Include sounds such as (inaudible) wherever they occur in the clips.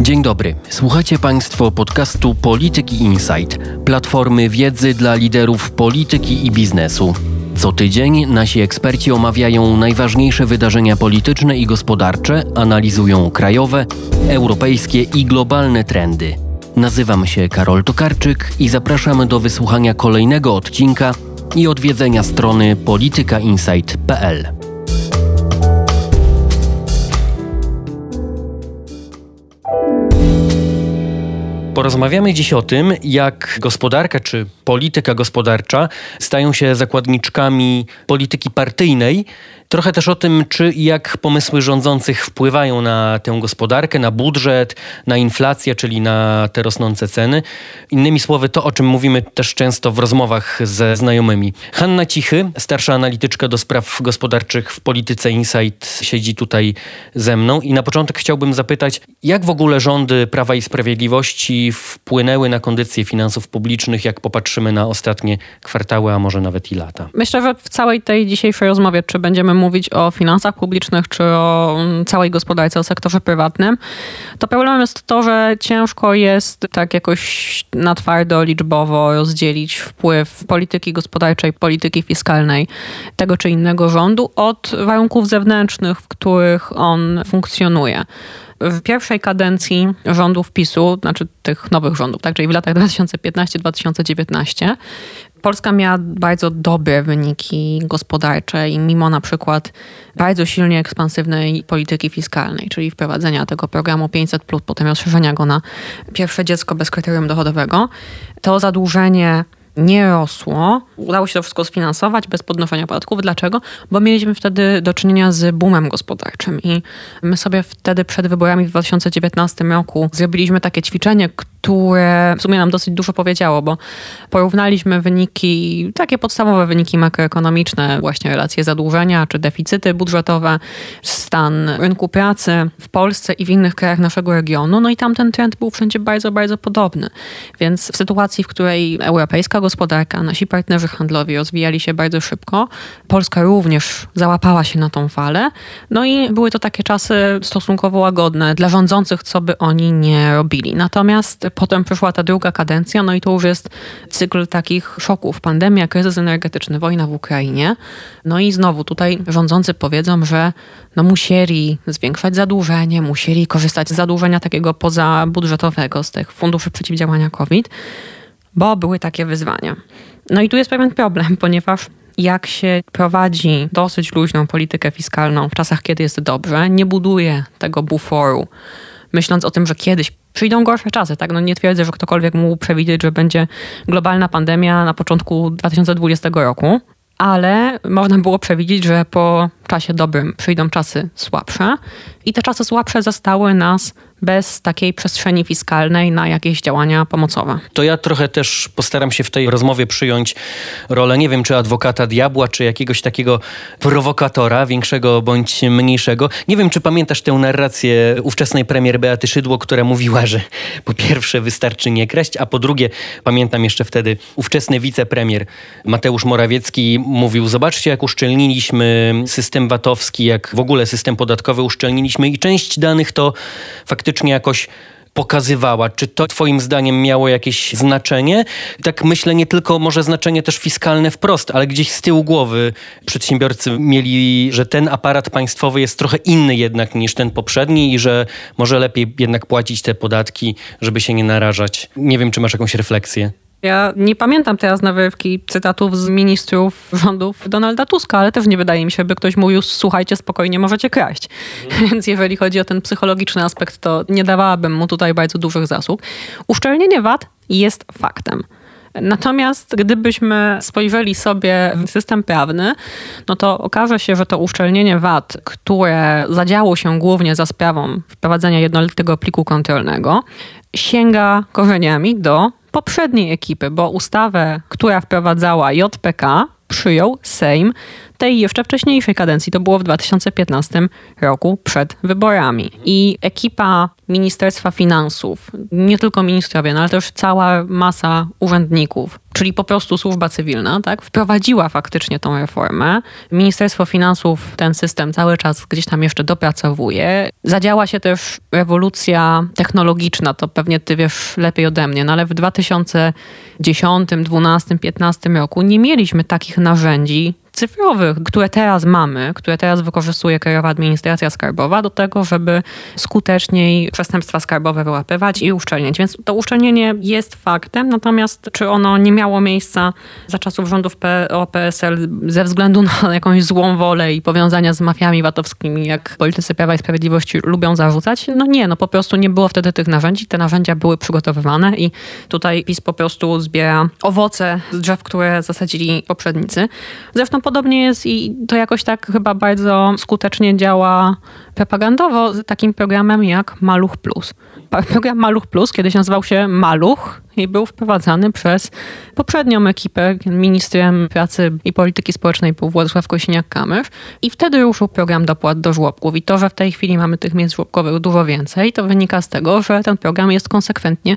Dzień dobry. Słuchacie Państwo podcastu Polityki Insight, platformy wiedzy dla liderów polityki i biznesu. Co tydzień nasi eksperci omawiają najważniejsze wydarzenia polityczne i gospodarcze, analizują krajowe, europejskie i globalne trendy. Nazywam się Karol Tokarczyk i zapraszam do wysłuchania kolejnego odcinka i odwiedzenia strony politykainsight.pl. Porozmawiamy dziś o tym, jak gospodarka czy polityka gospodarcza stają się zakładniczkami polityki partyjnej Trochę też o tym, czy i jak pomysły rządzących wpływają na tę gospodarkę, na budżet, na inflację, czyli na te rosnące ceny. Innymi słowy, to o czym mówimy też często w rozmowach ze znajomymi. Hanna Cichy, starsza analityczka do spraw gospodarczych w Polityce Insight, siedzi tutaj ze mną i na początek chciałbym zapytać, jak w ogóle rządy Prawa i Sprawiedliwości wpłynęły na kondycję finansów publicznych, jak popatrzymy na ostatnie kwartały, a może nawet i lata? Myślę, że w całej tej dzisiejszej rozmowie, czy będziemy mówić o finansach publicznych czy o mm, całej gospodarce, o sektorze prywatnym, to problemem jest to, że ciężko jest tak jakoś na twardo, liczbowo rozdzielić wpływ polityki gospodarczej, polityki fiskalnej tego czy innego rządu od warunków zewnętrznych, w których on funkcjonuje. W pierwszej kadencji rządów PiSu, znaczy tych nowych rządów, tak, czyli w latach 2015-2019, Polska miała bardzo dobre wyniki gospodarcze i mimo na przykład bardzo silnie ekspansywnej polityki fiskalnej, czyli wprowadzenia tego programu 500, potem rozszerzenia go na pierwsze dziecko bez kryterium dochodowego, to zadłużenie nie rosło. Udało się to wszystko sfinansować bez podnoszenia podatków. Dlaczego? Bo mieliśmy wtedy do czynienia z boomem gospodarczym i my sobie wtedy przed wyborami w 2019 roku zrobiliśmy takie ćwiczenie, które w sumie nam dosyć dużo powiedziało, bo porównaliśmy wyniki, takie podstawowe wyniki makroekonomiczne, właśnie relacje zadłużenia czy deficyty budżetowe, stan rynku pracy w Polsce i w innych krajach naszego regionu. No i tam ten trend był wszędzie bardzo, bardzo podobny. Więc w sytuacji, w której europejska gospodarka, nasi partnerzy handlowi rozwijali się bardzo szybko, Polska również załapała się na tą falę. No i były to takie czasy stosunkowo łagodne dla rządzących, co by oni nie robili. Natomiast Potem przyszła ta druga kadencja, no i to już jest cykl takich szoków. Pandemia, kryzys energetyczny, wojna w Ukrainie. No i znowu tutaj rządzący powiedzą, że no musieli zwiększać zadłużenie, musieli korzystać z zadłużenia takiego pozabudżetowego, z tych funduszy przeciwdziałania COVID, bo były takie wyzwania. No i tu jest pewien problem, (laughs) ponieważ jak się prowadzi dosyć luźną politykę fiskalną w czasach, kiedy jest dobrze, nie buduje tego buforu myśląc o tym, że kiedyś przyjdą gorsze czasy. Tak? No nie twierdzę, że ktokolwiek mógł przewidzieć, że będzie globalna pandemia na początku 2020 roku, ale można było przewidzieć, że po czasie dobrym przyjdą czasy słabsze i te czasy słabsze zostały nas bez takiej przestrzeni fiskalnej na jakieś działania pomocowe. To ja trochę też postaram się w tej rozmowie przyjąć rolę, nie wiem, czy adwokata diabła, czy jakiegoś takiego prowokatora, większego bądź mniejszego. Nie wiem, czy pamiętasz tę narrację ówczesnej premier Beaty Szydło, która mówiła, że po pierwsze wystarczy nie kraść, a po drugie, pamiętam jeszcze wtedy, ówczesny wicepremier Mateusz Morawiecki mówił, zobaczcie jak uszczelniliśmy system VAT-owski, jak w ogóle system podatkowy uszczelniliśmy i część danych to faktycznie jakoś pokazywała. Czy to Twoim zdaniem miało jakieś znaczenie? Tak myślę, nie tylko może znaczenie też fiskalne wprost, ale gdzieś z tyłu głowy przedsiębiorcy mieli, że ten aparat państwowy jest trochę inny jednak niż ten poprzedni i że może lepiej jednak płacić te podatki, żeby się nie narażać. Nie wiem, czy masz jakąś refleksję. Ja nie pamiętam teraz na wyrywki cytatów z ministrów rządów Donalda Tuska, ale też nie wydaje mi się, by ktoś mówił, słuchajcie, spokojnie możecie kraść. Mhm. (laughs) Więc jeżeli chodzi o ten psychologiczny aspekt, to nie dawałabym mu tutaj bardzo dużych zasług. Uszczelnienie VAT jest faktem. Natomiast gdybyśmy spojrzeli sobie w system prawny, no to okaże się, że to uszczelnienie VAT, które zadziało się głównie za sprawą wprowadzenia jednolitego pliku kontrolnego, sięga korzeniami do poprzedniej ekipy, bo ustawę, która wprowadzała JPK, przyjął Sejm tej jeszcze wcześniejszej kadencji. To było w 2015 roku przed wyborami. I ekipa Ministerstwa Finansów, nie tylko ministrowie, no ale też cała masa urzędników, czyli po prostu służba cywilna, tak, wprowadziła faktycznie tą reformę. Ministerstwo Finansów ten system cały czas gdzieś tam jeszcze dopracowuje. Zadziała się też rewolucja technologiczna, to pewnie ty wiesz lepiej ode mnie, no ale w 2010, 2012, 2015 roku nie mieliśmy takich narzędzi cyfrowych, które teraz mamy, które teraz wykorzystuje Krajowa Administracja Skarbowa do tego, żeby skuteczniej przestępstwa skarbowe wyłapywać i uszczelniać. Więc to uszczelnienie jest faktem, natomiast czy ono nie miało miejsca za czasów rządów PO-PSL ze względu na (laughs) jakąś złą wolę i powiązania z mafiami VAT-owskimi, jak politycy Prawa i Sprawiedliwości lubią zarzucać? No nie, no po prostu nie było wtedy tych narzędzi, te narzędzia były przygotowywane i tutaj PiS po prostu zbiera owoce z drzew, które zasadzili poprzednicy. Zresztą podobnie jest i to jakoś tak chyba bardzo skutecznie działa propagandowo z takim programem jak Maluch Plus. Program Maluch Plus kiedyś nazywał się Maluch i był wprowadzany przez poprzednią ekipę, ministrem pracy i polityki społecznej był Władysław Kosiniak-Kamysz i wtedy ruszył program dopłat do żłobków. I to, że w tej chwili mamy tych miejsc żłobkowych dużo więcej, to wynika z tego, że ten program jest konsekwentnie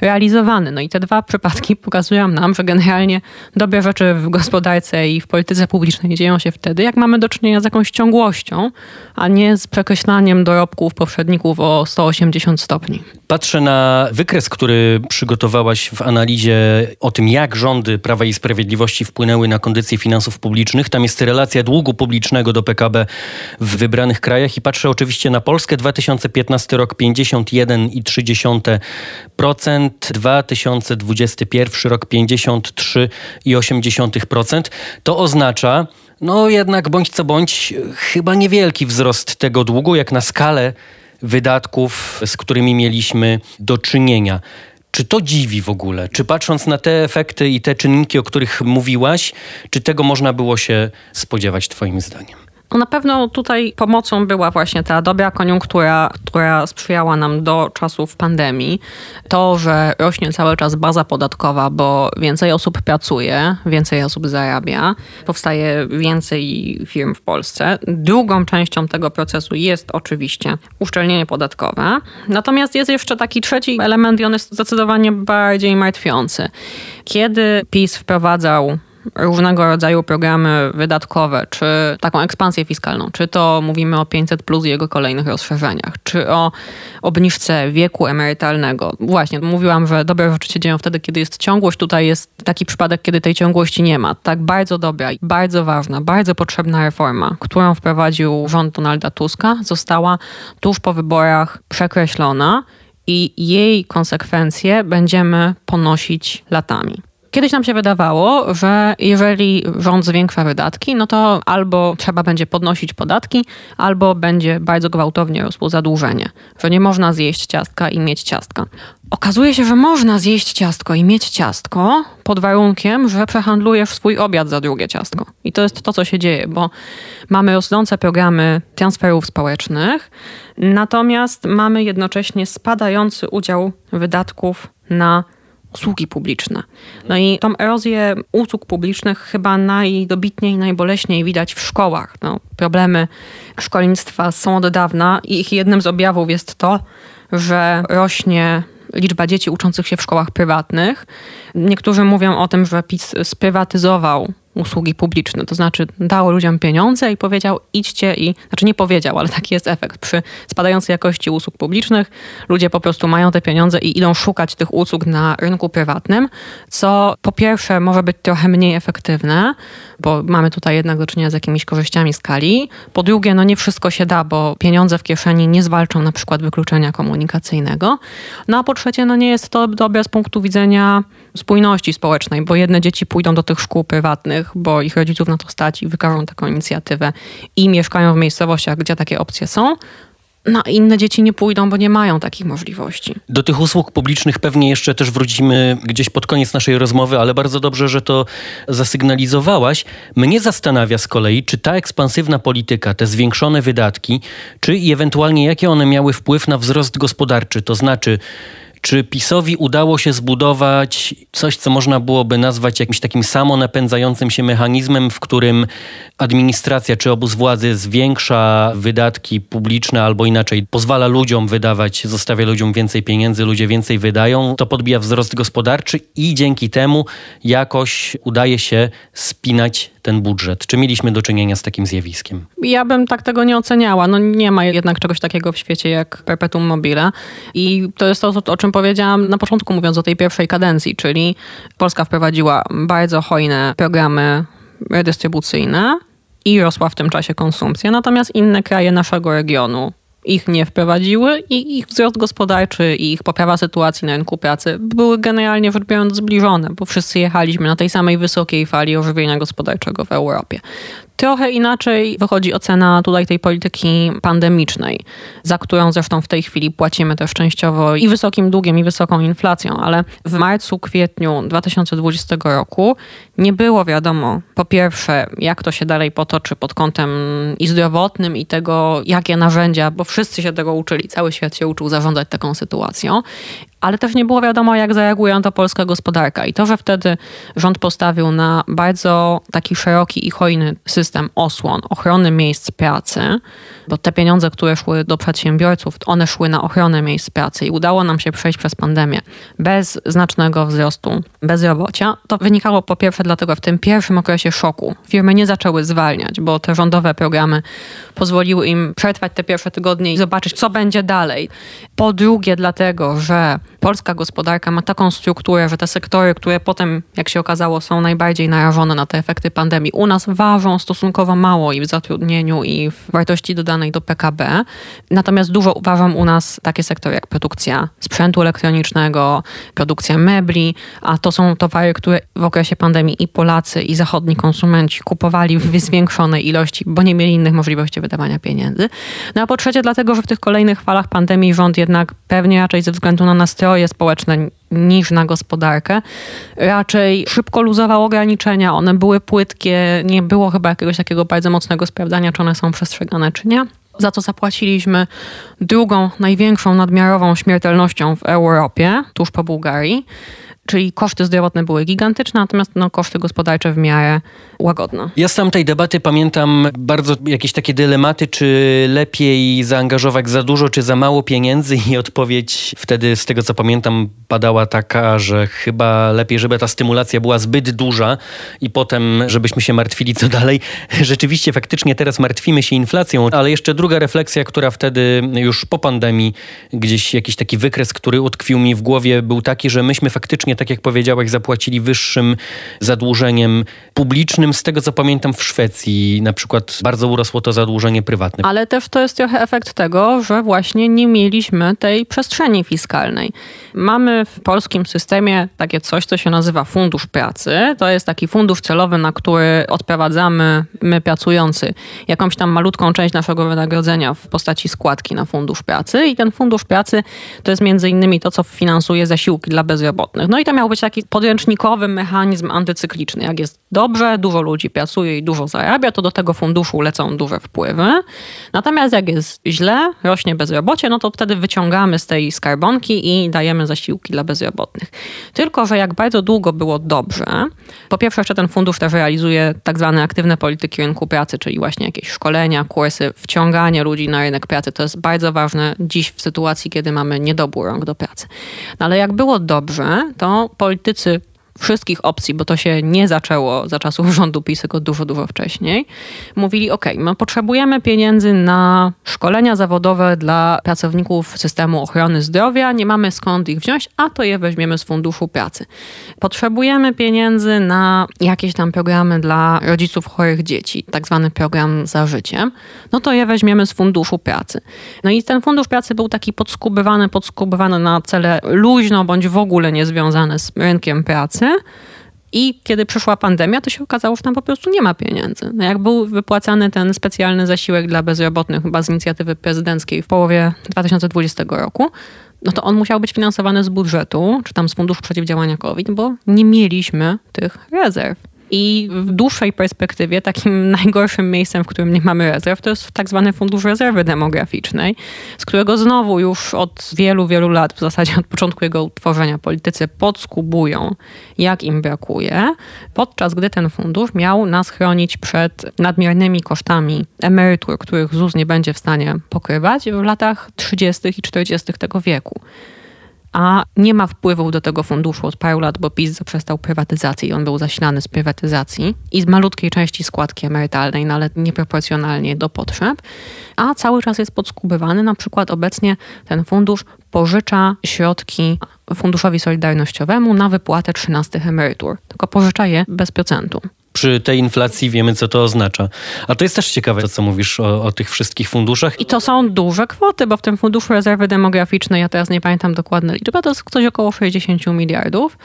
realizowany. No i te dwa przypadki (laughs) pokazują nam, że generalnie dobre rzeczy w gospodarce i w polityce publicznej dzieją się wtedy, jak mamy do czynienia z jakąś ciągłością, a nie z przekreślaniem dorobków poprzedników o 180 stopni. Patrzę na wykres, który w analizie o tym, jak rządy Prawa i Sprawiedliwości wpłynęły na kondycję finansów publicznych. Tam jest relacja długu publicznego do PKB w wybranych krajach i patrzę oczywiście na Polskę. 2015 rok 51,3%, 2021 rok 53,8%. To oznacza, no jednak bądź co bądź, chyba niewielki wzrost tego długu, jak na skalę wydatków, z którymi mieliśmy do czynienia. Czy to dziwi w ogóle? Czy patrząc na te efekty i te czynniki, o których mówiłaś, czy tego można było się spodziewać, Twoim zdaniem? No na pewno tutaj pomocą była właśnie ta dobra koniunktura, która sprzyjała nam do czasów pandemii. To, że rośnie cały czas baza podatkowa, bo więcej osób pracuje, więcej osób zarabia, powstaje więcej firm w Polsce. Drugą częścią tego procesu jest oczywiście uszczelnienie podatkowe. Natomiast jest jeszcze taki trzeci element i on jest zdecydowanie bardziej martwiący. Kiedy PiS wprowadzał różnego rodzaju programy wydatkowe, czy taką ekspansję fiskalną, czy to mówimy o 500 plus i jego kolejnych rozszerzeniach, czy o obniżce wieku emerytalnego. Właśnie, mówiłam, że dobre rzeczy się dzieją wtedy, kiedy jest ciągłość. Tutaj jest taki przypadek, kiedy tej ciągłości nie ma. Tak bardzo dobra bardzo ważna, bardzo potrzebna reforma, którą wprowadził rząd Donalda Tuska, została tuż po wyborach przekreślona i jej konsekwencje będziemy ponosić latami. Kiedyś nam się wydawało, że jeżeli rząd zwiększa wydatki, no to albo trzeba będzie podnosić podatki, albo będzie bardzo gwałtownie rosło zadłużenie, że nie można zjeść ciastka i mieć ciastka. Okazuje się, że można zjeść ciastko i mieć ciastko pod warunkiem, że przehandlujesz swój obiad za drugie ciastko. I to jest to, co się dzieje, bo mamy rosnące programy transferów społecznych, natomiast mamy jednocześnie spadający udział wydatków na usługi publiczne. No i tą erozję usług publicznych chyba najdobitniej, najboleśniej widać w szkołach. No, problemy szkolnictwa są od dawna i ich jednym z objawów jest to, że rośnie liczba dzieci uczących się w szkołach prywatnych. Niektórzy mówią o tym, że PiS sprywatyzował usługi publiczne, to znaczy dało ludziom pieniądze i powiedział idźcie i, znaczy nie powiedział, ale taki jest efekt. Przy spadającej jakości usług publicznych ludzie po prostu mają te pieniądze i idą szukać tych usług na rynku prywatnym, co po pierwsze może być trochę mniej efektywne, bo mamy tutaj jednak do czynienia z jakimiś korzyściami skali. Po drugie, no nie wszystko się da, bo pieniądze w kieszeni nie zwalczą na przykład wykluczenia komunikacyjnego. No a po trzecie, no nie jest to dobre z punktu widzenia spójności społecznej, bo jedne dzieci pójdą do tych szkół prywatnych, bo ich rodziców na to stać i wykażą taką inicjatywę i mieszkają w miejscowościach, gdzie takie opcje są, no, inne dzieci nie pójdą, bo nie mają takich możliwości. Do tych usług publicznych pewnie jeszcze też wrócimy gdzieś pod koniec naszej rozmowy, ale bardzo dobrze, że to zasygnalizowałaś. Mnie zastanawia z kolei, czy ta ekspansywna polityka, te zwiększone wydatki, czy i ewentualnie jakie one miały wpływ na wzrost gospodarczy, to znaczy Czy PiSowi udało się zbudować coś, co można byłoby nazwać jakimś takim samonapędzającym się mechanizmem, w którym administracja czy obóz władzy zwiększa wydatki publiczne albo inaczej pozwala ludziom wydawać, zostawia ludziom więcej pieniędzy, ludzie więcej wydają, to podbija wzrost gospodarczy i dzięki temu jakoś udaje się spinać ten budżet. Czy mieliśmy do czynienia z takim zjawiskiem? Ja bym tak tego nie oceniała. No nie ma jednak czegoś takiego w świecie jak perpetuum mobile. I to jest to, o czym powiedziałam na początku, mówiąc o tej pierwszej kadencji, czyli Polska wprowadziła bardzo hojne programy redystrybucyjne i rosła w tym czasie konsumpcja. Natomiast inne kraje naszego regionu ich nie wprowadziły i ich wzrost gospodarczy i ich poprawa sytuacji na rynku pracy były generalnie rzecz biorąc zbliżone, bo wszyscy jechaliśmy na tej samej wysokiej fali ożywienia gospodarczego w Europie. Trochę inaczej wychodzi ocena tutaj tej polityki pandemicznej, za którą zresztą w tej chwili płacimy też częściowo i wysokim długiem, i wysoką inflacją, ale w marcu, kwietniu 2020 roku nie było wiadomo, po pierwsze, jak to się dalej potoczy pod kątem i zdrowotnym, i tego, jakie narzędzia, bo wszyscy się tego uczyli, cały świat się uczył zarządzać taką sytuacją, ale też nie było wiadomo, jak zareaguje na to polska gospodarka. I to, że wtedy rząd postawił na bardzo taki szeroki i hojny system osłon, ochrony miejsc pracy, bo te pieniądze, które szły do przedsiębiorców, one szły na ochronę miejsc pracy i udało nam się przejść przez pandemię bez znacznego wzrostu bezrobocia, to wynikało po pierwsze dlatego w tym pierwszym okresie szoku firmy nie zaczęły zwalniać, bo te rządowe programy pozwoliły im przetrwać te pierwsze tygodnie i zobaczyć, co będzie dalej. Po drugie dlatego, że polska gospodarka ma taką strukturę, że te sektory, które potem, jak się okazało, są najbardziej narażone na te efekty pandemii, u nas ważą stosunkowo mało i w zatrudnieniu, i w wartości dodanej do PKB. Natomiast dużo uważam u nas takie sektory jak produkcja sprzętu elektronicznego, produkcja mebli, a to są towary, które w okresie pandemii i Polacy, i zachodni konsumenci kupowali w zwiększonej ilości, bo nie mieli innych możliwości wydawania pieniędzy. No a po trzecie, dlatego, że w tych kolejnych falach pandemii rząd jednak pewnie raczej ze względu na nastroje społeczne niż na gospodarkę. Raczej szybko luzował ograniczenia, one były płytkie, nie było chyba jakiegoś takiego bardzo mocnego sprawdzania, czy one są przestrzegane, czy nie. Za co zapłaciliśmy drugą największą nadmiarową śmiertelnością w Europie, tuż po Bułgarii. Czyli koszty zdrowotne były gigantyczne, natomiast no, koszty gospodarcze w miarę łagodne. Ja z tamtej debaty pamiętam bardzo jakieś takie dylematy, czy lepiej zaangażować za dużo, czy za mało pieniędzy i odpowiedź wtedy, z tego co pamiętam, padała taka, że chyba lepiej, żeby ta stymulacja była zbyt duża i potem, żebyśmy się martwili co dalej. (laughs) Rzeczywiście, faktycznie teraz martwimy się inflacją, ale jeszcze druga refleksja, która wtedy już po pandemii, gdzieś jakiś taki wykres, który utkwił mi w głowie, był taki, że myśmy faktycznie, tak jak powiedziałeś, zapłacili wyższym zadłużeniem publicznym. Z tego co pamiętam w Szwecji na przykład bardzo urosło to zadłużenie prywatne. Ale też to jest trochę efekt tego, że właśnie nie mieliśmy tej przestrzeni fiskalnej. Mamy w polskim systemie takie coś, co się nazywa Fundusz Pracy. To jest taki fundusz celowy, na który odprowadzamy my pracujący jakąś tam malutką część naszego wynagrodzenia w postaci składki na Fundusz Pracy. I ten Fundusz Pracy to jest między innymi to, co finansuje zasiłki dla bezrobotnych. No i to miał być taki podręcznikowy mechanizm antycykliczny. Jak jest dobrze, dużo ludzi pracuje i dużo zarabia, to do tego funduszu lecą duże wpływy. Natomiast jak jest źle, rośnie bezrobocie, no to wtedy wyciągamy z tej skarbonki i dajemy zasiłki dla bezrobotnych. Tylko, że jak bardzo długo było dobrze, po pierwsze jeszcze ten fundusz też realizuje tak zwane aktywne polityki rynku pracy, czyli właśnie jakieś szkolenia, kursy, wciąganie ludzi na rynek pracy. To jest bardzo ważne dziś w sytuacji, kiedy mamy niedobór rąk do pracy. No ale jak było dobrze, to politycy wszystkich opcji, bo to się nie zaczęło za czasów (laughs) rządu PiS, tylko dużo, dużo wcześniej, mówili, ok, my potrzebujemy pieniędzy na szkolenia zawodowe dla pracowników systemu ochrony zdrowia, nie mamy skąd ich wziąć, a to je weźmiemy z Funduszu Pracy. Potrzebujemy pieniędzy na jakieś tam programy dla rodziców chorych dzieci, tak zwany program za życiem, no to je weźmiemy z Funduszu Pracy. No i ten Fundusz Pracy był taki podskubywany, podskubywany na cele luźno bądź w ogóle niezwiązane z rynkiem pracy, i kiedy przyszła pandemia, to się okazało, że tam po prostu nie ma pieniędzy. No jak był wypłacany ten specjalny zasiłek dla bezrobotnych, chyba z inicjatywy prezydenckiej w połowie 2020 roku, no to on musiał być finansowany z budżetu, czy tam z Funduszu Przeciwdziałania COVID, bo nie mieliśmy tych rezerw. I w dłuższej perspektywie takim (laughs) najgorszym miejscem, w którym nie mamy rezerw, to jest tak zwany Fundusz Rezerwy Demograficznej, z którego znowu już od wielu, wielu lat, w zasadzie od początku jego utworzenia, politycy podskubują, jak im brakuje, podczas gdy ten fundusz miał nas chronić przed nadmiernymi kosztami emerytur, których ZUS nie będzie w stanie pokrywać w latach 30. i 40. tego wieku a nie ma wpływu do tego funduszu od paru lat, bo PiS zaprzestał prywatyzacji on był zasilany z prywatyzacji i z malutkiej części składki emerytalnej, no ale nieproporcjonalnie do potrzeb, a cały czas jest podskubywany. Na przykład obecnie ten fundusz pożycza środki Funduszowi Solidarnościowemu na wypłatę 13 emerytur, tylko pożycza je bez procentu przy tej inflacji wiemy, co to oznacza. A to jest też ciekawe, to co mówisz o, o, tych wszystkich funduszach. I to są duże kwoty, bo w tym Funduszu Rezerwy Demograficznej, ja teraz nie pamiętam dokładnie liczby, to jest coś około 60 miliardów,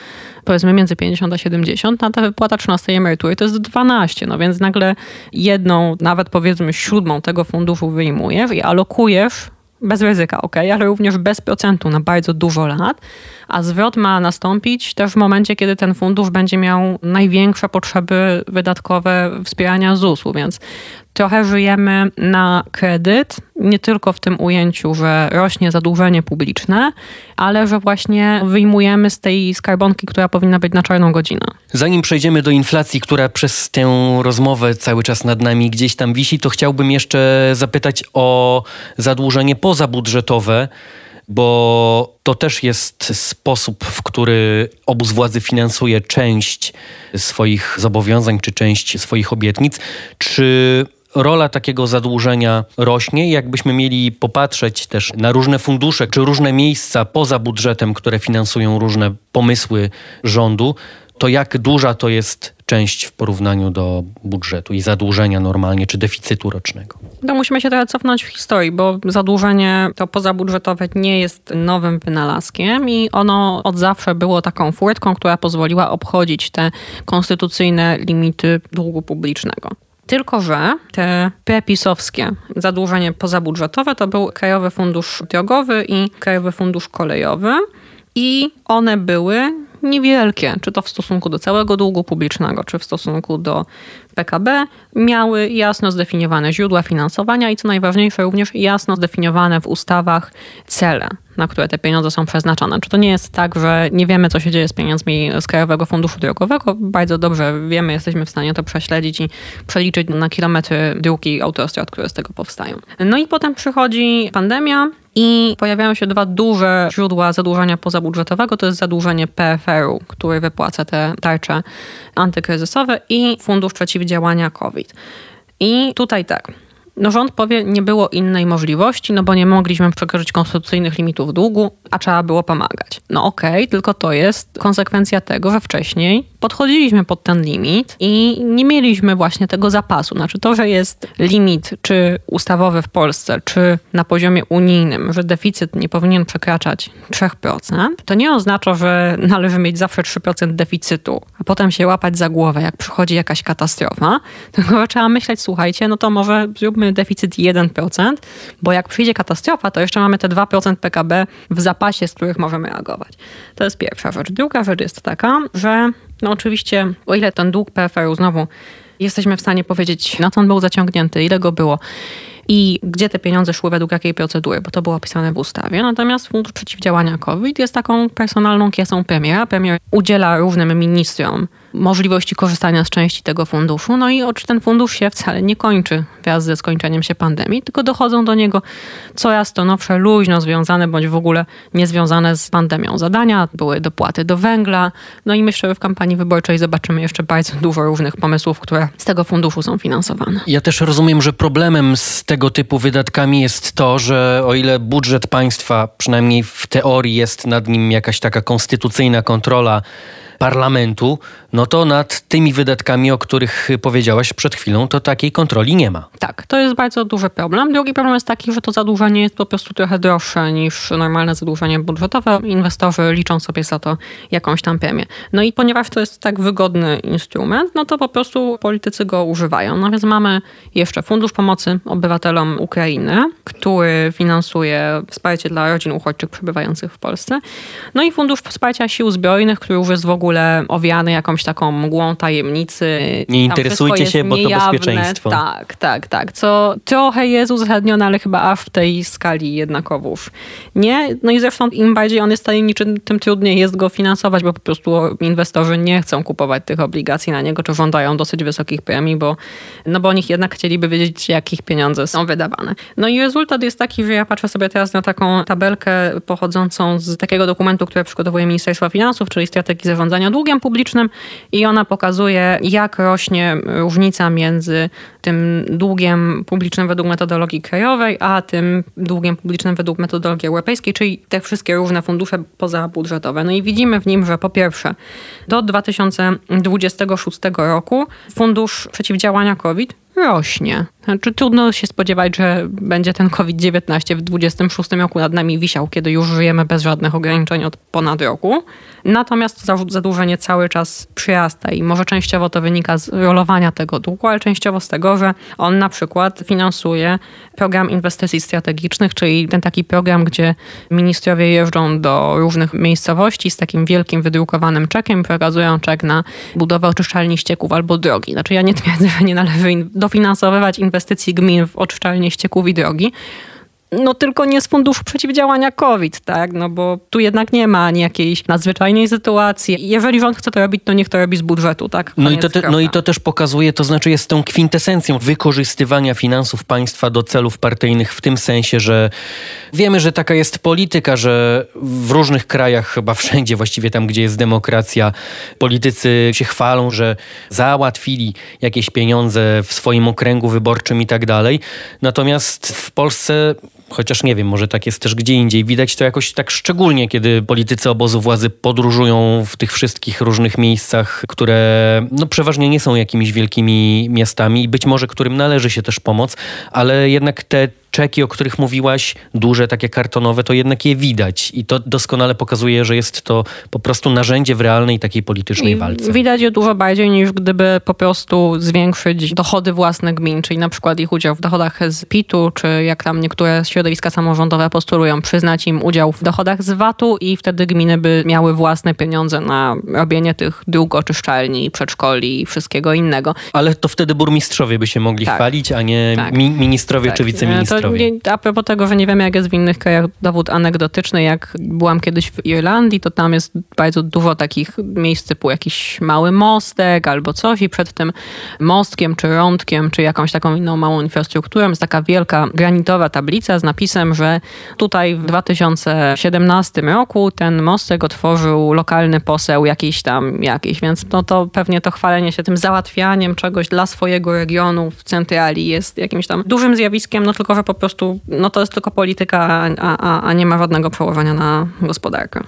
powiedzmy między 50 a 70, a ta wypłata 13 emerytury to jest 12, no więc nagle jedną, nawet powiedzmy siódmą tego funduszu wyjmujesz i alokujesz bez ryzyka, ok, ale również bez procentu na bardzo dużo lat, a zwrot ma nastąpić też w momencie, kiedy ten fundusz będzie miał największe potrzeby wydatkowe wspierania ZUS-u, więc trochę żyjemy na kredyt, nie tylko w tym ujęciu, że rośnie zadłużenie publiczne, ale że właśnie wyjmujemy z tej skarbonki, która powinna być na czarną godzinę. Zanim przejdziemy do inflacji, która przez tę rozmowę cały czas nad nami gdzieś tam wisi, to chciałbym jeszcze zapytać o zadłużenie pozabudżetowe bo to też jest sposób, w który obóz władzy finansuje część swoich zobowiązań czy część swoich obietnic. Czy rola takiego zadłużenia rośnie. Jakbyśmy mieli popatrzeć też na różne fundusze czy różne miejsca poza budżetem, które finansują różne pomysły rządu, to jak duża to jest część w porównaniu do budżetu i zadłużenia normalnie, czy deficytu rocznego? To musimy się trochę cofnąć w historii, bo zadłużenie to pozabudżetowe nie jest nowym wynalazkiem i ono od zawsze było taką furtką, która pozwoliła obchodzić te konstytucyjne limity długu publicznego. Tylko, że te prepisowskie zadłużenie pozabudżetowe to był Krajowy Fundusz Drogowy i Krajowy Fundusz Kolejowy i one były niewielkie, czy to w stosunku do całego długu publicznego, czy w stosunku do PKB, miały jasno zdefiniowane źródła finansowania i co najważniejsze, również jasno zdefiniowane w ustawach cele, na które te pieniądze są przeznaczone. Czy to nie jest tak, że nie wiemy, co się dzieje z pieniędzmi z Krajowego Funduszu Drogowego? Bardzo dobrze wiemy, jesteśmy w stanie to prześledzić i przeliczyć na kilometry dróg i autostrad, które z tego powstają. No i potem przychodzi pandemia, i pojawiają się dwa duże źródła zadłużenia pozabudżetowego. To jest zadłużenie PFR-u, który wypłaca te tarcze antykryzysowe i Fundusz Przeciwdziałania COVID. I tutaj tak. No rząd powie, nie było innej możliwości, no bo nie mogliśmy przekroczyć konstytucyjnych limitów długu, a trzeba było pomagać. No okej, okay, tylko to jest konsekwencja tego, że wcześniej podchodziliśmy pod ten limit i nie mieliśmy właśnie tego zapasu. Znaczy to, że jest limit czy ustawowy w Polsce, czy na poziomie unijnym, że deficyt nie powinien przekraczać 3%, to nie oznacza, że należy mieć zawsze 3% deficytu, a potem się łapać za głowę, jak przychodzi jakaś katastrofa, (laughs) tylko trzeba myśleć, słuchajcie, no to może zróbmy deficyt 1%, bo jak przyjdzie katastrofa, to jeszcze mamy te 2% PKB w zapasie, z których możemy reagować. To jest pierwsza rzecz. Druga rzecz jest taka, że no oczywiście, o ile ten dług PFR-u znowu jesteśmy w stanie powiedzieć, na co on był zaciągnięty, ile go było i gdzie te pieniądze szły według jakiej procedury, bo to było opisane w ustawie. Natomiast Fundusz Przeciwdziałania COVID jest taką personalną kiesą premiera. Premier udziela różnym ministrom możliwości korzystania z części tego funduszu. No i ten fundusz się wcale nie kończy wraz ze skończeniem się pandemii, tylko dochodzą do niego coraz to nowsze, luźno związane bądź w ogóle niezwiązane z pandemią zadania. Były dopłaty do węgla. No i myślę, że w kampanii wyborczej zobaczymy jeszcze bardzo dużo różnych pomysłów, które z tego funduszu są finansowane. Ja też rozumiem, że problemem z tego typu wydatkami jest to, że o ile budżet państwa, przynajmniej w teorii, jest nad nim jakaś taka konstytucyjna kontrola, parlamentu, no to nad tymi wydatkami, o których powiedziałaś przed chwilą, to takiej kontroli nie ma. Tak, to jest bardzo duży problem. Drugi problem jest taki, że to zadłużenie jest po prostu trochę droższe niż normalne zadłużenie budżetowe. Inwestorzy liczą sobie za to jakąś tam premię. No i ponieważ to jest tak wygodny instrument, no to po prostu politycy go używają. No więc mamy jeszcze Fundusz Pomocy Obywatelom Ukrainy, który finansuje wsparcie dla rodzin uchodźczych przebywających w Polsce. No i Fundusz Wsparcia Sił Zbrojnych, który już jest w ogóle ogóle owiany jakąś taką mgłą tajemnicy. Nie interesujcie się, bo to bezpieczeństwo. Tak, tak, tak. Co trochę jest uzasadnione, ale chyba w tej skali jednakowoż nie. No i zresztą im bardziej on jest tajemniczy, tym trudniej jest go finansować, bo po prostu inwestorzy nie chcą kupować tych obligacji na niego, czy żądają dosyć wysokich premii, bo, no bo oni jednak chcieliby wiedzieć, jakich pieniądze są wydawane. No i rezultat jest taki, że ja patrzę sobie teraz na taką tabelkę pochodzącą z takiego dokumentu, które przygotowuje Ministerstwo Finansów, czyli strategii zarządzania długiem publicznym i ona pokazuje, jak rośnie różnica między tym długiem publicznym według metodologii krajowej, a tym długiem publicznym według metodologii europejskiej, czyli te wszystkie różne fundusze pozabudżetowe. No i widzimy w nim, że po pierwsze do 2026 roku Fundusz Przeciwdziałania COVID rośnie. Znaczy, trudno się spodziewać, że będzie ten COVID-19 w 2026 roku nad nami wisiał, kiedy już żyjemy bez żadnych ograniczeń od ponad roku. Natomiast zadłużenie cały czas przyrasta i może częściowo to wynika z rolowania tego długu, ale częściowo z tego, że on na przykład finansuje program inwestycji strategicznych, czyli ten taki program, gdzie ministrowie jeżdżą do różnych miejscowości z takim wielkim wydrukowanym czekiem przekazują czek na budowę oczyszczalni ścieków albo drogi. Znaczy ja nie twierdzę, że nie należy dofinansowywać inwestycji gmin w oczyszczalnie ścieków i drogi, no tylko nie z funduszu przeciwdziałania COVID, tak? No bo tu jednak nie ma ani jakiejś nadzwyczajnej sytuacji. Jeżeli rząd chce to robić, to niech to robi z budżetu, tak? no i, to te, no i to też pokazuje, to znaczy jest tą kwintesencją wykorzystywania finansów państwa do celów partyjnych w tym sensie, że wiemy, że taka jest polityka, że w różnych krajach, chyba wszędzie właściwie tam, gdzie jest demokracja, politycy się chwalą, że załatwili jakieś pieniądze w swoim okręgu wyborczym i tak dalej. Natomiast w Polsce chociaż nie wiem, może tak jest też gdzie indziej. Widać to jakoś tak szczególnie, kiedy politycy obozu władzy podróżują w tych wszystkich różnych miejscach, które no, przeważnie nie są jakimiś wielkimi miastami i być może którym należy się też pomoc, ale jednak te czeki, o których mówiłaś, duże, takie kartonowe, to jednak je widać. I to doskonale pokazuje, że jest to po prostu narzędzie w realnej takiej politycznej I walce. Widać je dużo bardziej niż gdyby po prostu zwiększyć dochody własne gmin, czyli na przykład ich udział w dochodach z PIT-u, czy jak tam niektóre środowiska samorządowe postulują, przyznać im udział w dochodach z VAT-u i wtedy gminy by miały własne pieniądze na robienie tych dróg oczyszczalni, przedszkoli i wszystkiego innego. Ale to wtedy burmistrzowie by się mogli tak. chwalić, a nie tak. mi ministrowie tak. czy wiceministrowie nie, a propos tego, że nie wiemy, jak jest w innych krajach, dowód anegdotyczny, jak byłam kiedyś w Irlandii, to tam jest bardzo dużo takich miejsc typu jakiś mały mostek albo coś i przed tym mostkiem, czy rądkiem, czy jakąś taką inną małą infrastrukturą jest taka wielka granitowa tablica z napisem, że tutaj w 2017 roku ten mostek otworzył lokalny poseł jakiś tam jakiś, więc no to pewnie to chwalenie się tym załatwianiem czegoś dla swojego regionu w centrali jest jakimś tam dużym zjawiskiem, no tylko, że po prostu no to jest tylko polityka, a, a, a nie ma żadnego przełożenia na gospodarkę.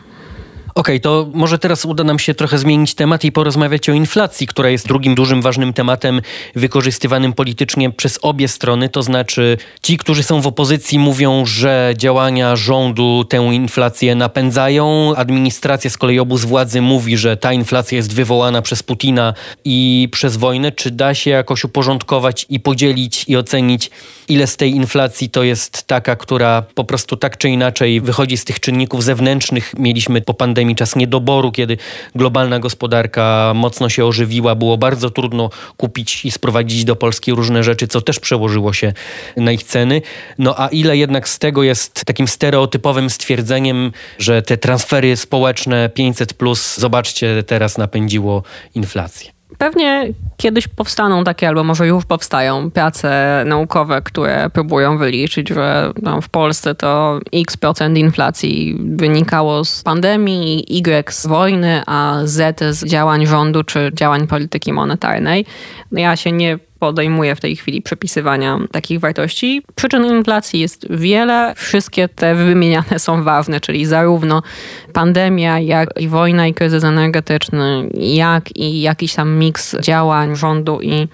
Okej, okay, to może teraz uda nam się trochę zmienić temat i porozmawiać o inflacji, która jest drugim dużym, ważnym tematem wykorzystywanym politycznie przez obie strony. To znaczy, ci, którzy są w opozycji, mówią, że działania rządu tę inflację napędzają. Administracja z kolei obóz władzy mówi, że ta inflacja jest wywołana przez Putina i przez wojnę. Czy da się jakoś uporządkować i podzielić i ocenić, ile z tej inflacji to jest taka, która po prostu tak czy inaczej wychodzi z tych czynników zewnętrznych? Mieliśmy po pandemii pandemii, czas niedoboru, kiedy globalna gospodarka mocno się ożywiła, było bardzo trudno kupić i sprowadzić do Polski różne rzeczy, co też przełożyło się na ich ceny. No a ile jednak z tego jest takim stereotypowym stwierdzeniem, że te transfery społeczne 500 plus, zobaczcie, teraz napędziło inflację. Pewnie kiedyś powstaną takie, albo może już powstają prace naukowe, które próbują wyliczyć, że no, w Polsce to x procent inflacji wynikało z pandemii, y z wojny, a z z działań rządu czy działań polityki monetarnej. No ja się nie podejmuje w tej chwili przepisywania takich wartości. Przyczyn inflacji jest wiele, wszystkie te wymieniane są ważne, czyli zarówno pandemia, jak i wojna i kryzys energetyczny, jak i jakiś tam miks działań rządu i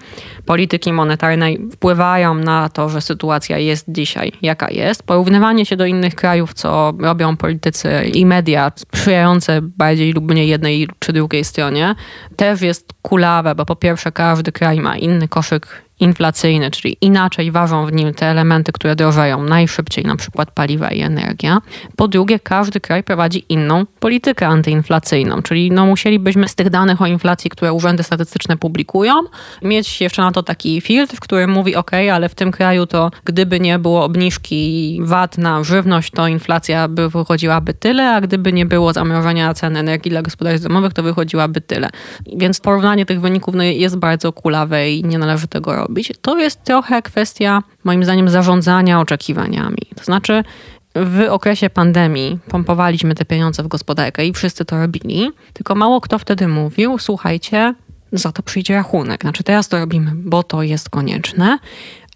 polityki monetarnej wpływają na to, że sytuacja jest dzisiaj jaka jest. Porównywanie się do innych krajów, co robią politycy i media sprzyjające bardziej lub mniej jednej czy drugiej stronie, też jest kulawe, bo po pierwsze każdy kraj ma inny koszyk как inflacyjny, czyli inaczej ważą w nim te elementy, które drożeją najszybciej, na przykład paliwa i energia. Po drugie, każdy kraj prowadzi inną politykę antyinflacyjną, czyli no musielibyśmy z tych danych o inflacji, które urzędy statystyczne publikują, mieć jeszcze na to taki filtr, który mówi, ok, ale w tym kraju to gdyby nie było obniżki VAT na żywność, to inflacja by wychodziłaby tyle, a gdyby nie było zamrożenia cen energii dla gospodarstw domowych, to wychodziłaby tyle. Więc porównanie tych wyników no, jest bardzo kulawe i nie należy tego robić. To jest trochę kwestia, moim zdaniem, zarządzania oczekiwaniami. To znaczy, w okresie pandemii pompowaliśmy te pieniądze w gospodarkę i wszyscy to robili, tylko mało kto wtedy mówił, słuchajcie, za to przyjdzie rachunek. Znaczy teraz to robimy, bo to jest konieczne,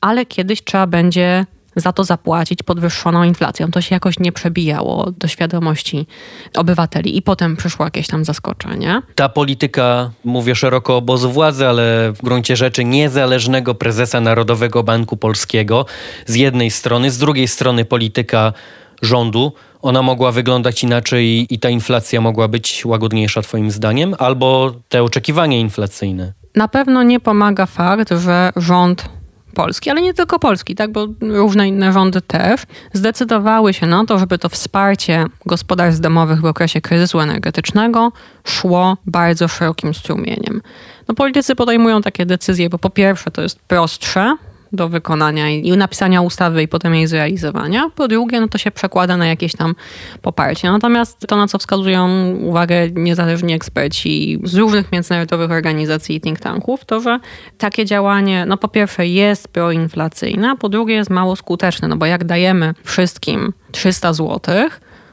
ale kiedyś trzeba będzie za to zapłacić podwyższoną inflacją. To się jakoś nie przebijało do świadomości obywateli i potem przyszło jakieś tam zaskoczenie. Ta polityka, mówię szeroko obozu władzy, ale w gruncie rzeczy niezależnego prezesa Narodowego Banku Polskiego z jednej strony, z drugiej strony polityka rządu, ona mogła wyglądać inaczej i ta inflacja mogła być łagodniejsza twoim zdaniem, albo te oczekiwania inflacyjne? Na pewno nie pomaga fakt, że rząd Polski, ale nie tylko Polski, tak, bo różne inne rządy też zdecydowały się na to, żeby to wsparcie gospodarstw domowych w okresie kryzysu energetycznego szło bardzo szerokim strumieniem. No, politycy podejmują takie decyzje, bo po pierwsze to jest prostsze, do wykonania i napisania ustawy i potem jej zrealizowania. Po drugie, no to się przekłada na jakieś tam poparcie. Natomiast to, na co wskazują uwagę niezależni eksperci z różnych międzynarodowych organizacji i think tanków, to, że takie działanie, no po pierwsze jest proinflacyjne, a po drugie jest mało skuteczne, no bo jak dajemy wszystkim 300 zł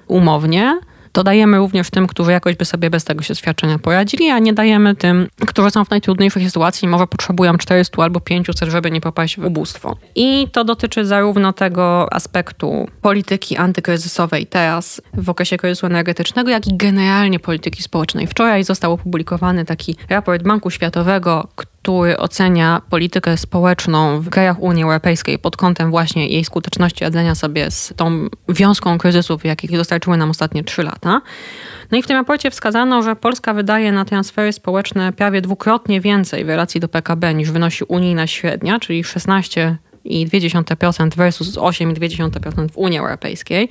umownie, to dajemy również tym, którzy jakoś by sobie bez tego się świadczenia poradzili, a nie dajemy tym, którzy są w najtrudniejszej sytuacji i może potrzebują 400 albo 500, żeby nie popaść w ubóstwo. I to dotyczy zarówno tego aspektu polityki antykryzysowej teraz w okresie kryzysu energetycznego, jak i generalnie polityki społecznej. Wczoraj został opublikowany taki raport Banku Światowego, który ocenia politykę społeczną w krajach Unii Europejskiej pod kątem właśnie jej skuteczności radzenia sobie z tą wiązką kryzysów, jakich dostarczyły nam ostatnie trzy lata. No i w tym raporcie wskazano, że Polska wydaje na transfery społeczne prawie dwukrotnie więcej w relacji do PKB niż wynosi unijna średnia, czyli 16 2,2% versus 8,2% w Unii Europejskiej.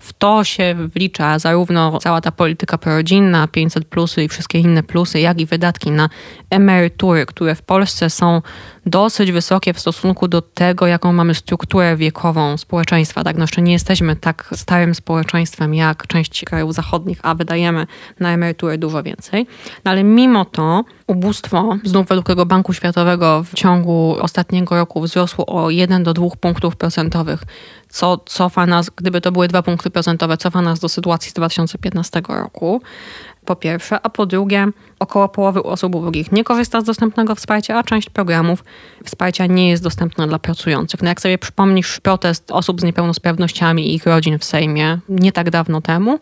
W to się wlicza zarówno cała ta polityka prorodzinna, 500 plusy i wszystkie inne plusy, jak i wydatki na emerytury, które w Polsce są dosyć wysokie w stosunku do tego, jaką mamy strukturę wiekową społeczeństwa. Tak, no jeszcze nie jesteśmy tak starym społeczeństwem jak część krajów zachodnich, a wydajemy na emerytury dużo więcej. No ale mimo to ubóstwo, znów według tego Banku Światowego w ciągu ostatniego roku wzrosło o 1 do 2 punktów procentowych, co cofa nas, gdyby to były 2 punkty procentowe, cofa nas do sytuacji z 2015 roku po pierwsze, a po drugie, około połowy osób ubogich nie korzysta z dostępnego wsparcia, a część programów wsparcia nie jest dostępna dla pracujących. No jak sobie przypomnisz protest osób z niepełnosprawnościami i ich rodzin w Sejmie nie tak dawno temu,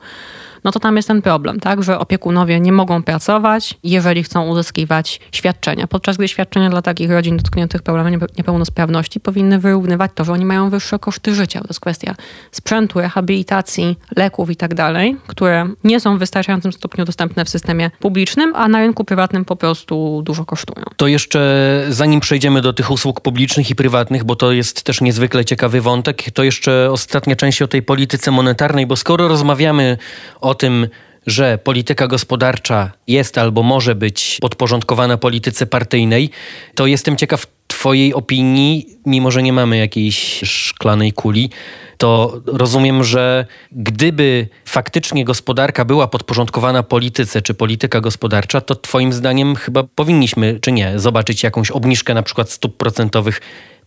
no to tam jest ten problem, tak, że opiekunowie nie mogą pracować, jeżeli chcą uzyskiwać świadczenia, podczas gdy świadczenia dla takich rodzin dotkniętych problemem niepełnosprawności powinny wyrównywać to, że oni mają wyższe koszty życia. To jest kwestia sprzętu, rehabilitacji, leków i tak dalej, które nie są w wystarczającym stopniu dostępne w systemie publicznym, a na rynku prywatnym po prostu dużo kosztują. To jeszcze zanim przejdziemy do tych usług publicznych i prywatnych, bo to jest też niezwykle ciekawy wątek, to jeszcze ostatnia część o tej polityce monetarnej, bo skoro rozmawiamy o tym, że polityka gospodarcza jest albo może być podporządkowana polityce partyjnej, to jestem ciekaw Twojej opinii, mimo że nie mamy jakiejś szklanej kuli, to rozumiem, że gdyby faktycznie gospodarka była podporządkowana polityce, czy polityka gospodarcza, to Twoim zdaniem chyba powinniśmy, czy nie, zobaczyć jakąś obniżkę na przykład stóp procentowych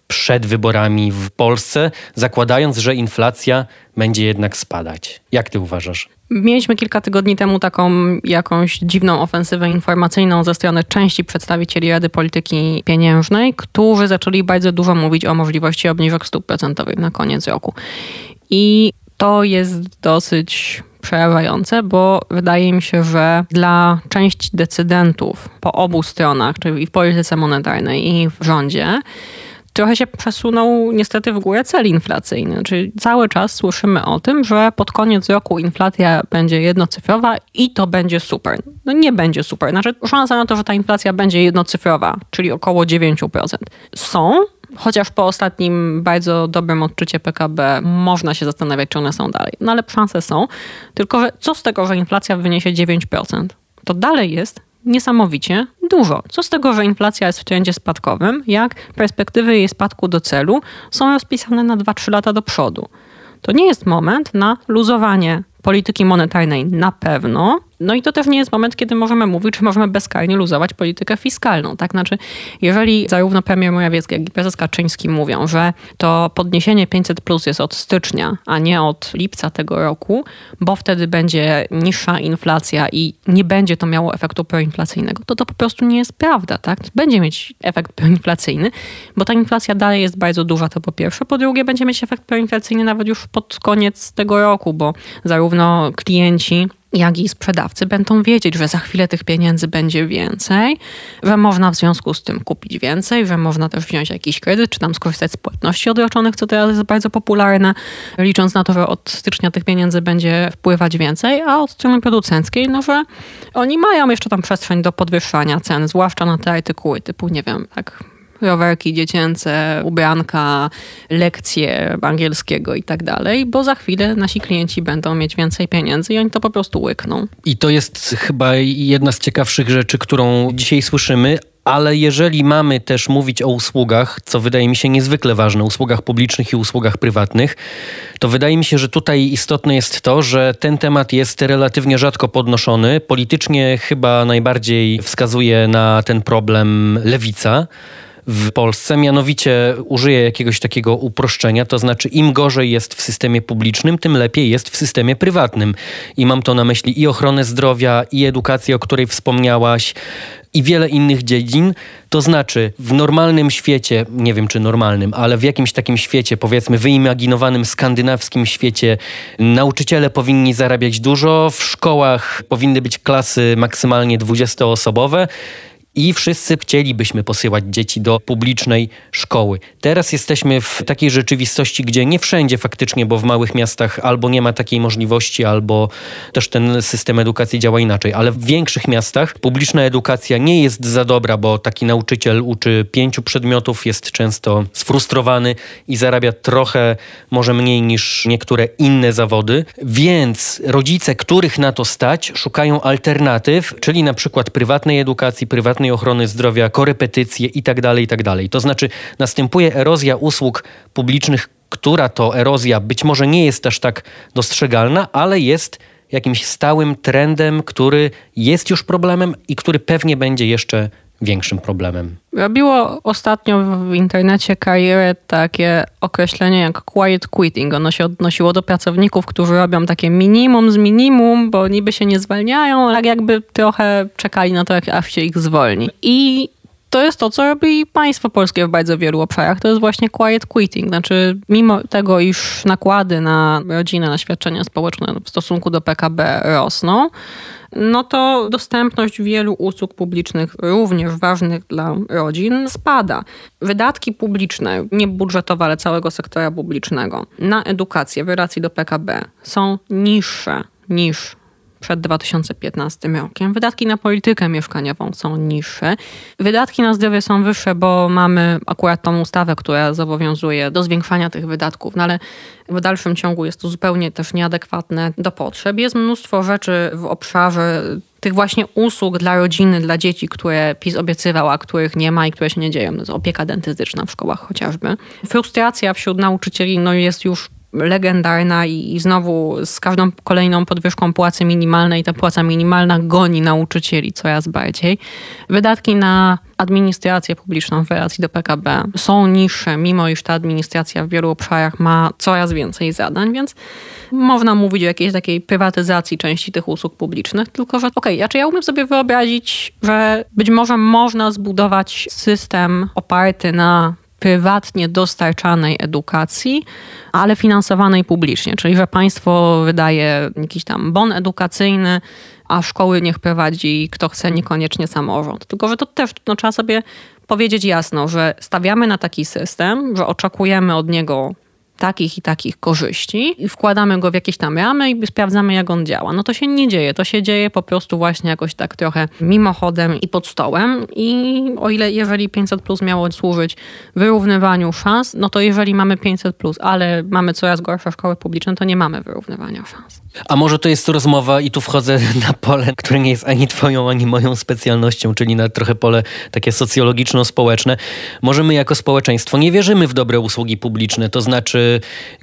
przed wyborami w Polsce, zakładając, że inflacja będzie jednak spadać. Jak ty uważasz? Mieliśmy kilka tygodni temu taką jakąś dziwną ofensywę informacyjną ze strony części przedstawicieli Rady Polityki Pieniężnej, którzy zaczęli bardzo dużo mówić o możliwości obniżek stóp procentowych na koniec roku. I to jest dosyć przerażające, bo wydaje mi się, że dla części decydentów po obu stronach, czyli i w polityce monetarnej, i w rządzie, trochę się przesunął niestety w górę cel inflacyjny. Czyli cały czas słyszymy o tym, że pod koniec roku inflacja będzie jednocyfrowa i to będzie super. No nie będzie super. Znaczy szansa na to, że ta inflacja będzie jednocyfrowa, czyli około 9%. Są, Chociaż po ostatnim bardzo dobrym odczycie PKB można się zastanawiać, czy one są dalej. No ale szanse są. Tylko, że co z tego, że inflacja wyniesie 9%? To dalej jest niesamowicie dużo. Co z tego, że inflacja jest w trendzie spadkowym, jak perspektywy jej spadku do celu są rozpisane na 2-3 lata do przodu. To nie jest moment na luzowanie polityki monetarnej na pewno. No i to też nie jest moment, kiedy możemy mówić, czy możemy bezkarnie luzować politykę fiskalną. Tak? Znaczy, jeżeli zarówno premier Morawiecki, jak i prezes Kaczyński mówią, że to podniesienie 500 plus jest od stycznia, a nie od lipca tego roku, bo wtedy będzie niższa inflacja i nie będzie to miało efektu proinflacyjnego, to to po prostu nie jest prawda. Tak? Będzie mieć efekt proinflacyjny, bo ta inflacja dalej jest bardzo duża, to po pierwsze. Po drugie, będzie mieć efekt proinflacyjny nawet już pod koniec tego roku, bo zarówno klienci, jak i sprzedawcy będą wiedzieć, że za chwilę tych pieniędzy będzie więcej, że można w związku z tym kupić więcej, że można też wziąć jakiś kredyt, czy tam skorzystać z płatności odroczonych, co teraz jest bardzo popularne, licząc na to, że od stycznia tych pieniędzy będzie wpływać więcej, a od strony producenckiej, no że oni mają jeszcze tam przestrzeń do podwyższania cen, zwłaszcza na te artykuły typu, nie wiem, tak rowerki dziecięce, ubranka, lekcje angielskiego i tak dalej, bo za chwilę nasi klienci będą mieć więcej pieniędzy i oni to po prostu łykną. I to jest chyba jedna z ciekawszych rzeczy, którą dzisiaj słyszymy, ale jeżeli mamy też mówić o usługach, co wydaje mi się niezwykle ważne, usługach publicznych i usługach prywatnych, to wydaje mi się, że tutaj istotne jest to, że ten temat jest relatywnie rzadko podnoszony. Politycznie chyba najbardziej wskazuje na ten problem lewica w Polsce, mianowicie użyję jakiegoś takiego uproszczenia, to znaczy im gorzej jest w systemie publicznym, tym lepiej jest w systemie prywatnym. I mam to na myśli i ochronę zdrowia, i edukację, o której wspomniałaś, i wiele innych dziedzin. To znaczy, w normalnym świecie, nie wiem czy normalnym, ale w jakimś takim świecie, powiedzmy wyimaginowanym skandynawskim świecie, nauczyciele powinni zarabiać dużo, w szkołach powinny być klasy maksymalnie 20-osobowe i wszyscy chcielibyśmy posyłać dzieci do publicznej szkoły. Teraz jesteśmy w takiej rzeczywistości, gdzie nie wszędzie faktycznie, bo w małych miastach albo nie ma takiej możliwości, albo też ten system edukacji działa inaczej, ale w większych miastach publiczna edukacja nie jest za dobra, bo taki nauczyciel uczy pięciu przedmiotów, jest często sfrustrowany i zarabia trochę, może mniej niż niektóre inne zawody, więc rodzice, których na to stać, szukają alternatyw, czyli na przykład prywatnej edukacji, prywatnej ochrony zdrowia, korepetycje itd., tak itd. Tak to znaczy następuje erozja usług publicznych, która to erozja być może nie jest aż tak dostrzegalna, ale jest jakimś stałym trendem, który jest już problemem i który pewnie będzie jeszcze większym problemem. Robiło ostatnio w internecie karierę takie określenie jak quiet quitting. Ono się odnosiło do pracowników, którzy robią takie minimum z minimum, bo niby się nie zwalniają, tak jakby trochę czekali na to, jak aż się ich zwolni. I to jest to, co robi państwo polskie w bardzo wielu obszarach. To jest właśnie quiet quitting. Znaczy, mimo tego, iż nakłady na rodzinę, na świadczenia społeczne w stosunku do PKB rosną, no to dostępność wielu usług publicznych, również ważnych dla rodzin, spada. Wydatki publiczne, nie budżetowe, ale całego sektora publicznego, na edukację w relacji do PKB są niższe niż przed 2015 rokiem. Wydatki na politykę mieszkaniową są niższe. Wydatki na zdrowie są wyższe, bo mamy akurat tą ustawę, która zobowiązuje do zwiększania tych wydatków, no ale w dalszym ciągu jest to zupełnie też nieadekwatne do potrzeb. Jest mnóstwo rzeczy w obszarze tych właśnie usług dla rodziny, dla dzieci, które PiS obiecywał, a których nie ma i które się nie dzieją. To jest opieka dentystyczna w szkołach chociażby. Frustracja wśród nauczycieli no, jest już legendarna i, i znowu z każdą kolejną podwyżką płacy minimalnej ta płaca minimalna goni nauczycieli coraz bardziej. Wydatki na administrację publiczną w relacji do PKB są niższe, mimo iż ta administracja w wielu obszarach ma coraz więcej zadań, więc można mówić o jakiejś takiej prywatyzacji części tych usług publicznych, tylko że okej, okay, czy ja umiem sobie wyobrazić, że być może można zbudować system oparty na prywatnie dostarczanej edukacji, ale finansowanej publicznie, czyli że państwo wydaje jakiś tam bon edukacyjny, a szkoły niech prowadzi kto chce, niekoniecznie samorząd. Tylko, że to też no, trzeba sobie powiedzieć jasno, że stawiamy na taki system, że oczekujemy od niego takich i takich korzyści i wkładamy go w jakieś tam ramy i sprawdzamy, jak on działa. No to się nie dzieje. To się dzieje po prostu właśnie jakoś tak trochę mimochodem i pod stołem. I o ile jeżeli 500 plus miało służyć wyrównywaniu szans, no to jeżeli mamy 500 plus, ale mamy coraz gorsze szkoły publiczne, to nie mamy wyrównywania szans. A może to jest rozmowa i tu wchodzę (laughs) na pole, które nie jest ani twoją, ani moją specjalnością, czyli na trochę pole takie socjologiczno-społeczne. Może my jako społeczeństwo nie wierzymy w dobre usługi publiczne, to znaczy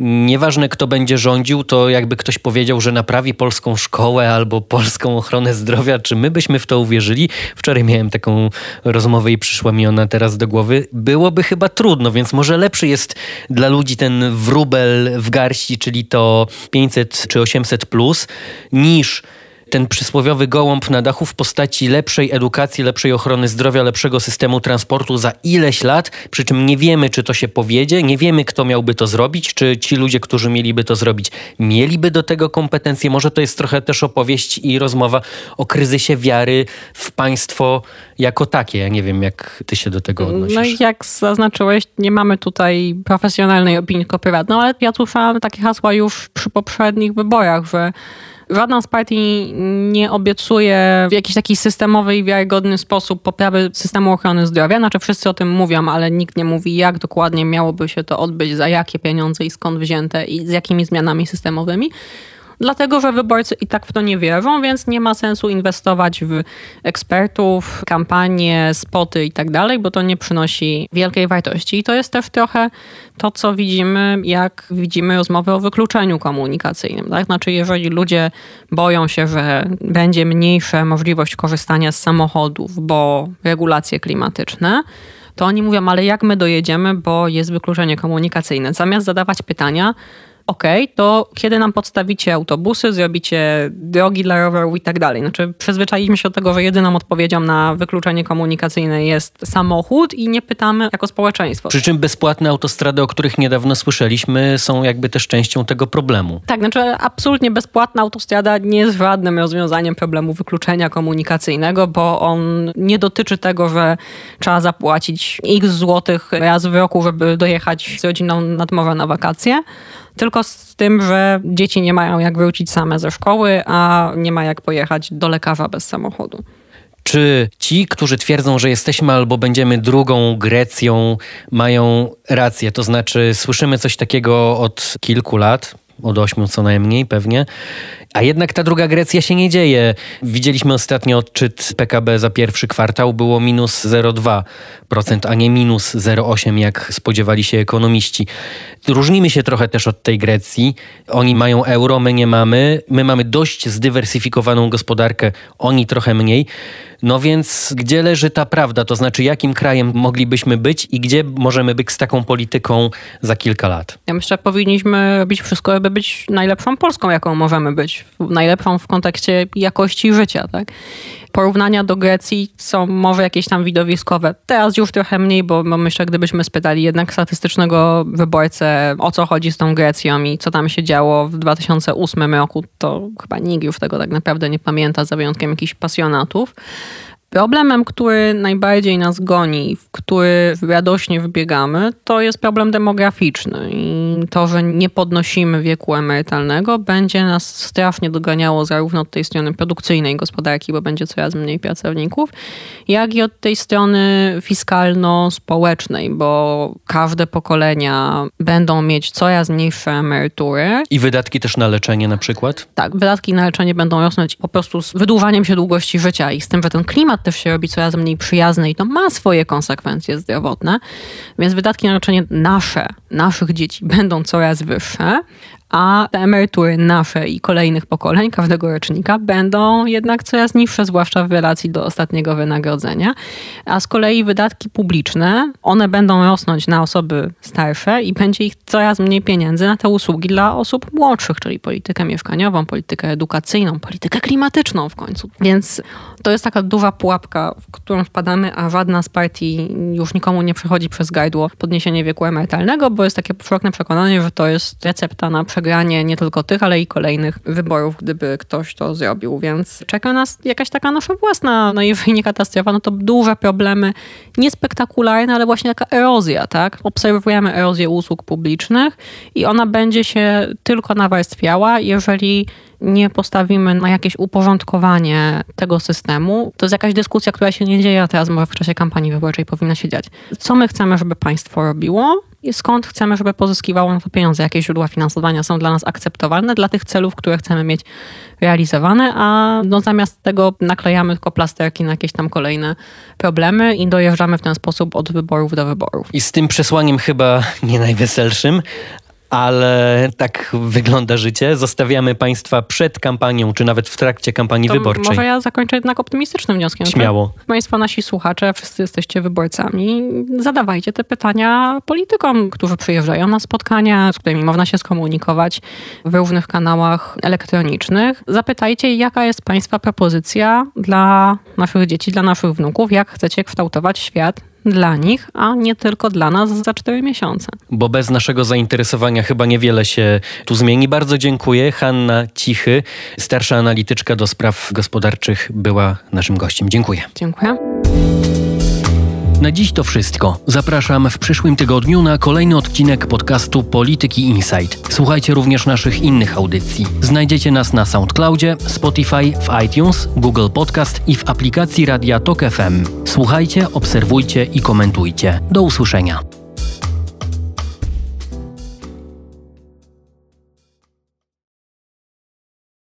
nieważne kto będzie rządził, to jakby ktoś powiedział, że naprawi polską szkołę albo polską ochronę zdrowia, czy my byśmy w to uwierzyli? Wczoraj miałem taką rozmowę i przyszła mi ona teraz do głowy. Byłoby chyba trudno, więc może lepszy jest dla ludzi ten wróbel w garści, czyli to 500 czy 800 plus niż ten przysłowiowy gołąb na dachu w postaci lepszej edukacji, lepszej ochrony zdrowia, lepszego systemu transportu za ileś lat, przy czym nie wiemy, czy to się powiedzie, nie wiemy, kto miałby to zrobić, czy ci ludzie, którzy mieliby to zrobić, mieliby do tego kompetencje. Może to jest trochę też opowieść i rozmowa o kryzysie wiary w państwo jako takie. Ja nie wiem, jak ty się do tego odnosisz. No i jak zaznaczyłeś, nie mamy tutaj profesjonalnej opinii, tylko prywatną, ale ja słyszałam takie hasła już przy poprzednich wyborach, że Żadna z partii nie obiecuje w jakiś taki systemowy i wiarygodny sposób poprawy systemu ochrony zdrowia. Znaczy wszyscy o tym mówią, ale nikt nie mówi, jak dokładnie miałoby się to odbyć, za jakie pieniądze i skąd wzięte i z jakimi zmianami systemowymi dlatego że wyborcy i tak w to nie wierzą, więc nie ma sensu inwestować w ekspertów, kampanie, spoty i tak dalej, bo to nie przynosi wielkiej wartości. I to jest też trochę to, co widzimy, jak widzimy rozmowy o wykluczeniu komunikacyjnym. Tak? Znaczy, jeżeli ludzie boją się, że będzie mniejsza możliwość korzystania z samochodów, bo regulacje klimatyczne, to oni mówią, ale jak my dojedziemy, bo jest wykluczenie komunikacyjne. Zamiast zadawać pytania, OK, to kiedy nam podstawicie autobusy, zrobicie drogi dla rowerów i tak dalej. Znaczy przyzwyczailiśmy się do tego, że jedyną odpowiedzią na wykluczenie komunikacyjne jest samochód i nie pytamy jako społeczeństwo. Przy czym bezpłatne autostrady, o których niedawno słyszeliśmy, są jakby też częścią tego problemu. Tak, znaczy absolutnie bezpłatna autostrada nie jest żadnym rozwiązaniem problemu wykluczenia komunikacyjnego, bo on nie dotyczy tego, że trzeba zapłacić x złotych raz w roku, żeby dojechać z rodziną nad morze na wakacje tylko z tym, że dzieci nie mają jak wrócić same ze szkoły, a nie ma jak pojechać do lekarza bez samochodu. Czy ci, którzy twierdzą, że jesteśmy albo będziemy drugą Grecją, mają rację? To znaczy, słyszymy coś takiego od kilku lat, od ośmiu co najmniej pewnie. A jednak ta druga Grecja się nie dzieje. Widzieliśmy ostatnio odczyt PKB za pierwszy kwartał, było minus 0,2%, a nie minus 0,8% jak spodziewali się ekonomiści. Różnimy się trochę też od tej Grecji. Oni mają euro, my nie mamy. My mamy dość zdywersyfikowaną gospodarkę, oni trochę mniej. No więc gdzie leży ta prawda? To znaczy, jakim krajem moglibyśmy być i gdzie możemy być z taką polityką za kilka lat? Ja myślę, że powinniśmy robić wszystko, aby być najlepszą Polską, jaką możemy być. Najlepszą w kontekście jakości życia, tak? Porównania do Grecji są może jakieś tam widowiskowe. Teraz już trochę mniej, bo, bo myślę, gdybyśmy spytali jednak statystycznego wyborcę, o co chodzi z tą Grecją i co tam się działo w 2008 roku, to chyba nikt już tego tak naprawdę nie pamięta, za wyjątkiem jakichś pasjonatów. Problemem, który najbardziej nas goni, w który radośnie wybiegamy, to jest problem demograficzny. I to, że nie podnosimy wieku emerytalnego, będzie nas strasznie doganiało zarówno od tej strony produkcyjnej gospodarki, bo będzie coraz mniej pracowników, jak i od tej strony fiskalno-społecznej, bo każde pokolenia będą mieć coraz mniejsze emerytury. I wydatki też na leczenie na przykład? Tak, wydatki na leczenie będą rosnąć po prostu z wydłużaniem się długości życia i z tym, że ten klimat też się robi coraz mniej przyjazny i to ma swoje konsekwencje zdrowotne, więc wydatki na leczenie nasze, naszych dzieci będą coraz wyższe, a te emerytury nasze i kolejnych pokoleń, każdego rocznika, będą jednak coraz niższe, zwłaszcza w relacji do ostatniego wynagrodzenia. A z kolei wydatki publiczne, one będą rosnąć na osoby starsze i będzie ich coraz mniej pieniędzy na te usługi dla osób młodszych, czyli politykę mieszkaniową, politykę edukacyjną, politykę klimatyczną w końcu. Więc to jest taka duża pułapka, w którą wpadamy, a żadna z partii już nikomu nie przechodzi przez gajdło podniesienie wieku emerytalnego, bo jest takie powszechne przekonanie, że to jest recepta na przegranie nie tylko tych, ale i kolejnych wyborów, gdyby ktoś to zrobił. Więc czeka nas jakaś taka nasza własna, no jeżeli (laughs) nie katastrofa, no to duże problemy, niespektakularne, ale właśnie taka erozja, tak? Obserwujemy erozję usług publicznych i ona będzie się tylko nawarstwiała, jeżeli nie postawimy na jakieś uporządkowanie tego systemu, to jest jakaś dyskusja, która się nie dzieje, a teraz może w czasie kampanii wyborczej powinna się dziać. Co my chcemy, żeby państwo robiło i skąd chcemy, żeby pozyskiwało na to pieniądze, jakie źródła finansowania są dla nas akceptowalne, dla tych celów, które chcemy mieć realizowane, a no zamiast tego naklejamy tylko plasterki na jakieś tam kolejne problemy i dojeżdżamy w ten sposób od wyborów do wyborów. I z tym przesłaniem chyba nie najweselszym, ale tak wygląda życie. Zostawiamy Państwa przed kampanią, czy nawet w trakcie kampanii to wyborczej. Może ja zakończę jednak optymistycznym wnioskiem. Śmiało. Tak? Państwo, nasi słuchacze, wszyscy jesteście wyborcami. Zadawajcie te pytania politykom, którzy przyjeżdżają na spotkania, z którymi można się skomunikować w różnych kanałach elektronicznych. Zapytajcie, jaka jest Państwa propozycja dla naszych dzieci, dla naszych wnuków, jak chcecie kształtować świat dla nich, a nie tylko dla nas za cztery miesiące. Bo bez naszego zainteresowania chyba niewiele się tu zmieni. Bardzo dziękuję. Hanna Cichy, starsza analityczka do spraw gospodarczych, była naszym gościem. Dziękuję. Dziękuję. Na dziś to wszystko. Zapraszam w przyszłym tygodniu na kolejny odcinek podcastu Polityki Insight. Słuchajcie również naszych innych audycji. Znajdziecie nas na SoundCloudzie, Spotify, w iTunes, Google Podcast i w aplikacji Radia Tok FM. Słuchajcie, obserwujcie i komentujcie. Do usłyszenia.